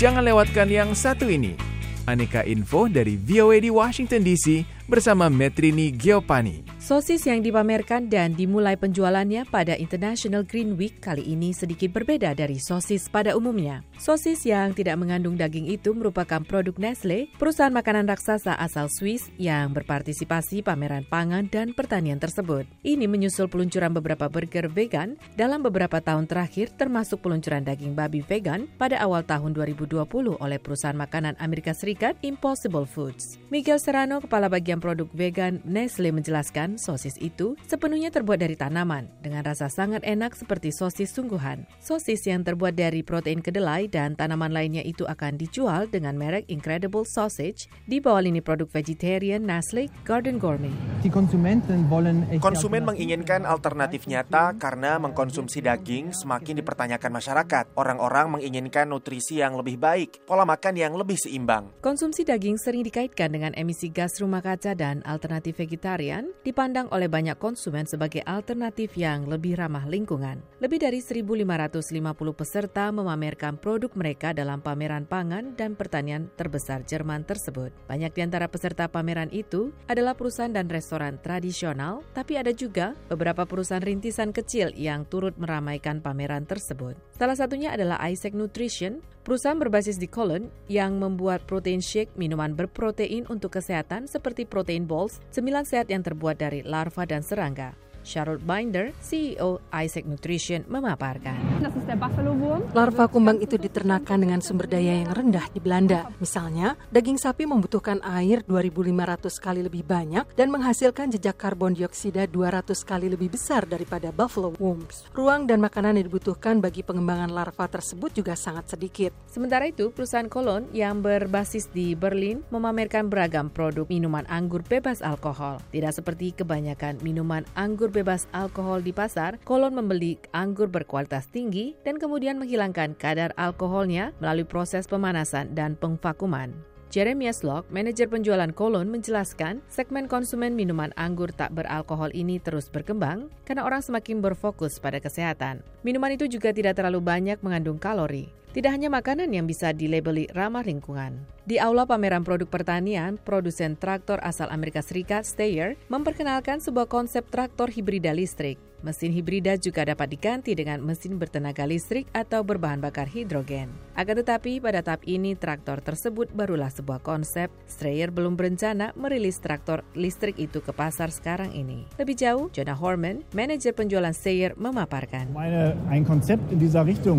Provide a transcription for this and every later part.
Jangan lewatkan yang satu ini. Aneka info dari VOA di Washington DC bersama Metrini Giopani. Sosis yang dipamerkan dan dimulai penjualannya pada International Green Week kali ini sedikit berbeda dari sosis pada umumnya. Sosis yang tidak mengandung daging itu merupakan produk Nestle, perusahaan makanan raksasa asal Swiss yang berpartisipasi pameran pangan dan pertanian tersebut. Ini menyusul peluncuran beberapa burger vegan dalam beberapa tahun terakhir termasuk peluncuran daging babi vegan pada awal tahun 2020 oleh perusahaan makanan Amerika Serikat Impossible Foods. Miguel Serrano, kepala bagian produk vegan Nestle menjelaskan sosis itu sepenuhnya terbuat dari tanaman dengan rasa sangat enak seperti sosis sungguhan. Sosis yang terbuat dari protein kedelai dan tanaman lainnya itu akan dijual dengan merek Incredible Sausage di bawah lini produk vegetarian Nestle Garden Gourmet. Konsumen menginginkan alternatif nyata karena mengkonsumsi daging semakin dipertanyakan masyarakat. Orang-orang menginginkan nutrisi yang lebih baik, pola makan yang lebih seimbang. Konsumsi daging sering dikaitkan dengan emisi gas rumah kaca dan alternatif vegetarian dipandang oleh banyak konsumen sebagai alternatif yang lebih ramah lingkungan. Lebih dari 1.550 peserta memamerkan produk mereka dalam pameran pangan dan pertanian terbesar Jerman tersebut. Banyak di antara peserta pameran itu adalah perusahaan dan restoran tradisional, tapi ada juga beberapa perusahaan rintisan kecil yang turut meramaikan pameran tersebut. Salah satunya adalah Isaac Nutrition, perusahaan berbasis di Cologne yang membuat protein shake minuman berprotein untuk kesehatan seperti protein balls, sembilan sehat yang terbuat dari larva dan serangga. Charlotte Binder, CEO Isaac Nutrition, memaparkan. Larva kumbang itu diternakan dengan sumber daya yang rendah di Belanda. Misalnya, daging sapi membutuhkan air 2.500 kali lebih banyak dan menghasilkan jejak karbon dioksida 200 kali lebih besar daripada buffalo worms. Ruang dan makanan yang dibutuhkan bagi pengembangan larva tersebut juga sangat sedikit. Sementara itu, perusahaan Cologne yang berbasis di Berlin memamerkan beragam produk minuman anggur bebas alkohol. Tidak seperti kebanyakan minuman anggur bebas alkohol di pasar, Kolon membeli anggur berkualitas tinggi dan kemudian menghilangkan kadar alkoholnya melalui proses pemanasan dan pengvakuman. Jeremias Locke, manajer penjualan Kolon, menjelaskan segmen konsumen minuman anggur tak beralkohol ini terus berkembang karena orang semakin berfokus pada kesehatan. Minuman itu juga tidak terlalu banyak mengandung kalori. Tidak hanya makanan yang bisa dilabeli ramah lingkungan. Di aula pameran produk pertanian, produsen traktor asal Amerika Serikat, Steyr, memperkenalkan sebuah konsep traktor hibrida listrik. Mesin hibrida juga dapat diganti dengan mesin bertenaga listrik atau berbahan bakar hidrogen. Akan tetapi pada tahap ini traktor tersebut barulah sebuah konsep. Strayer belum berencana merilis traktor listrik itu ke pasar sekarang ini. Lebih jauh, Jonah Horman, manajer penjualan Strayer, memaparkan.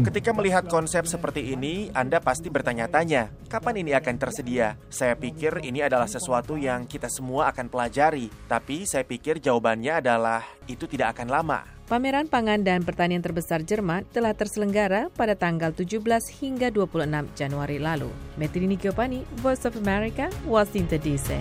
Ketika melihat konsep seperti ini, Anda pasti bertanya-tanya, kapan ini akan tersedia? Saya pikir ini adalah sesuatu yang kita semua akan pelajari, tapi saya pikir jawabannya adalah itu tidak akan lama. Pameran pangan dan pertanian terbesar Jerman telah terselenggara pada tanggal 17 hingga 26 Januari lalu. Metrini Giovanni, Voice of America, Washington DC.